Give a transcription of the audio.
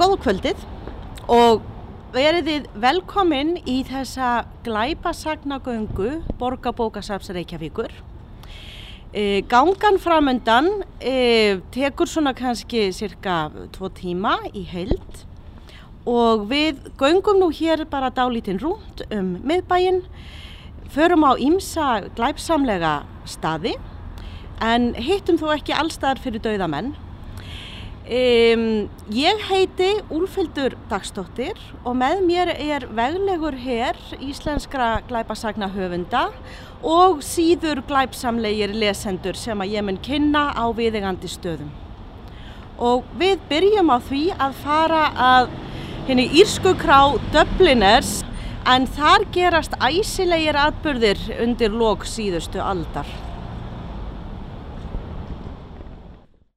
Góð kvöldið og veriðið velkomin í þessa glæpasagnagöngu Borgabókasafs Reykjavíkur. E, gangan framöndan e, tekur svona kannski cirka tvo tíma í heild og við göngum nú hér bara dálítinn rúnt um miðbæinn, förum á ímsa glæpsamlega staði en hittum þó ekki allstaðar fyrir dauðamenn. Um, ég heiti Úlfildur Dagstóttir og með mér er veglegur hér íslenskra glæpasagna höfunda og síður glæpsamlegir lesendur sem að ég mun kynna á viðegandi stöðum. Og við byrjum á því að fara að henni írsku krá Dubliners en þar gerast æsilegir atbyrðir undir lok síðustu aldar.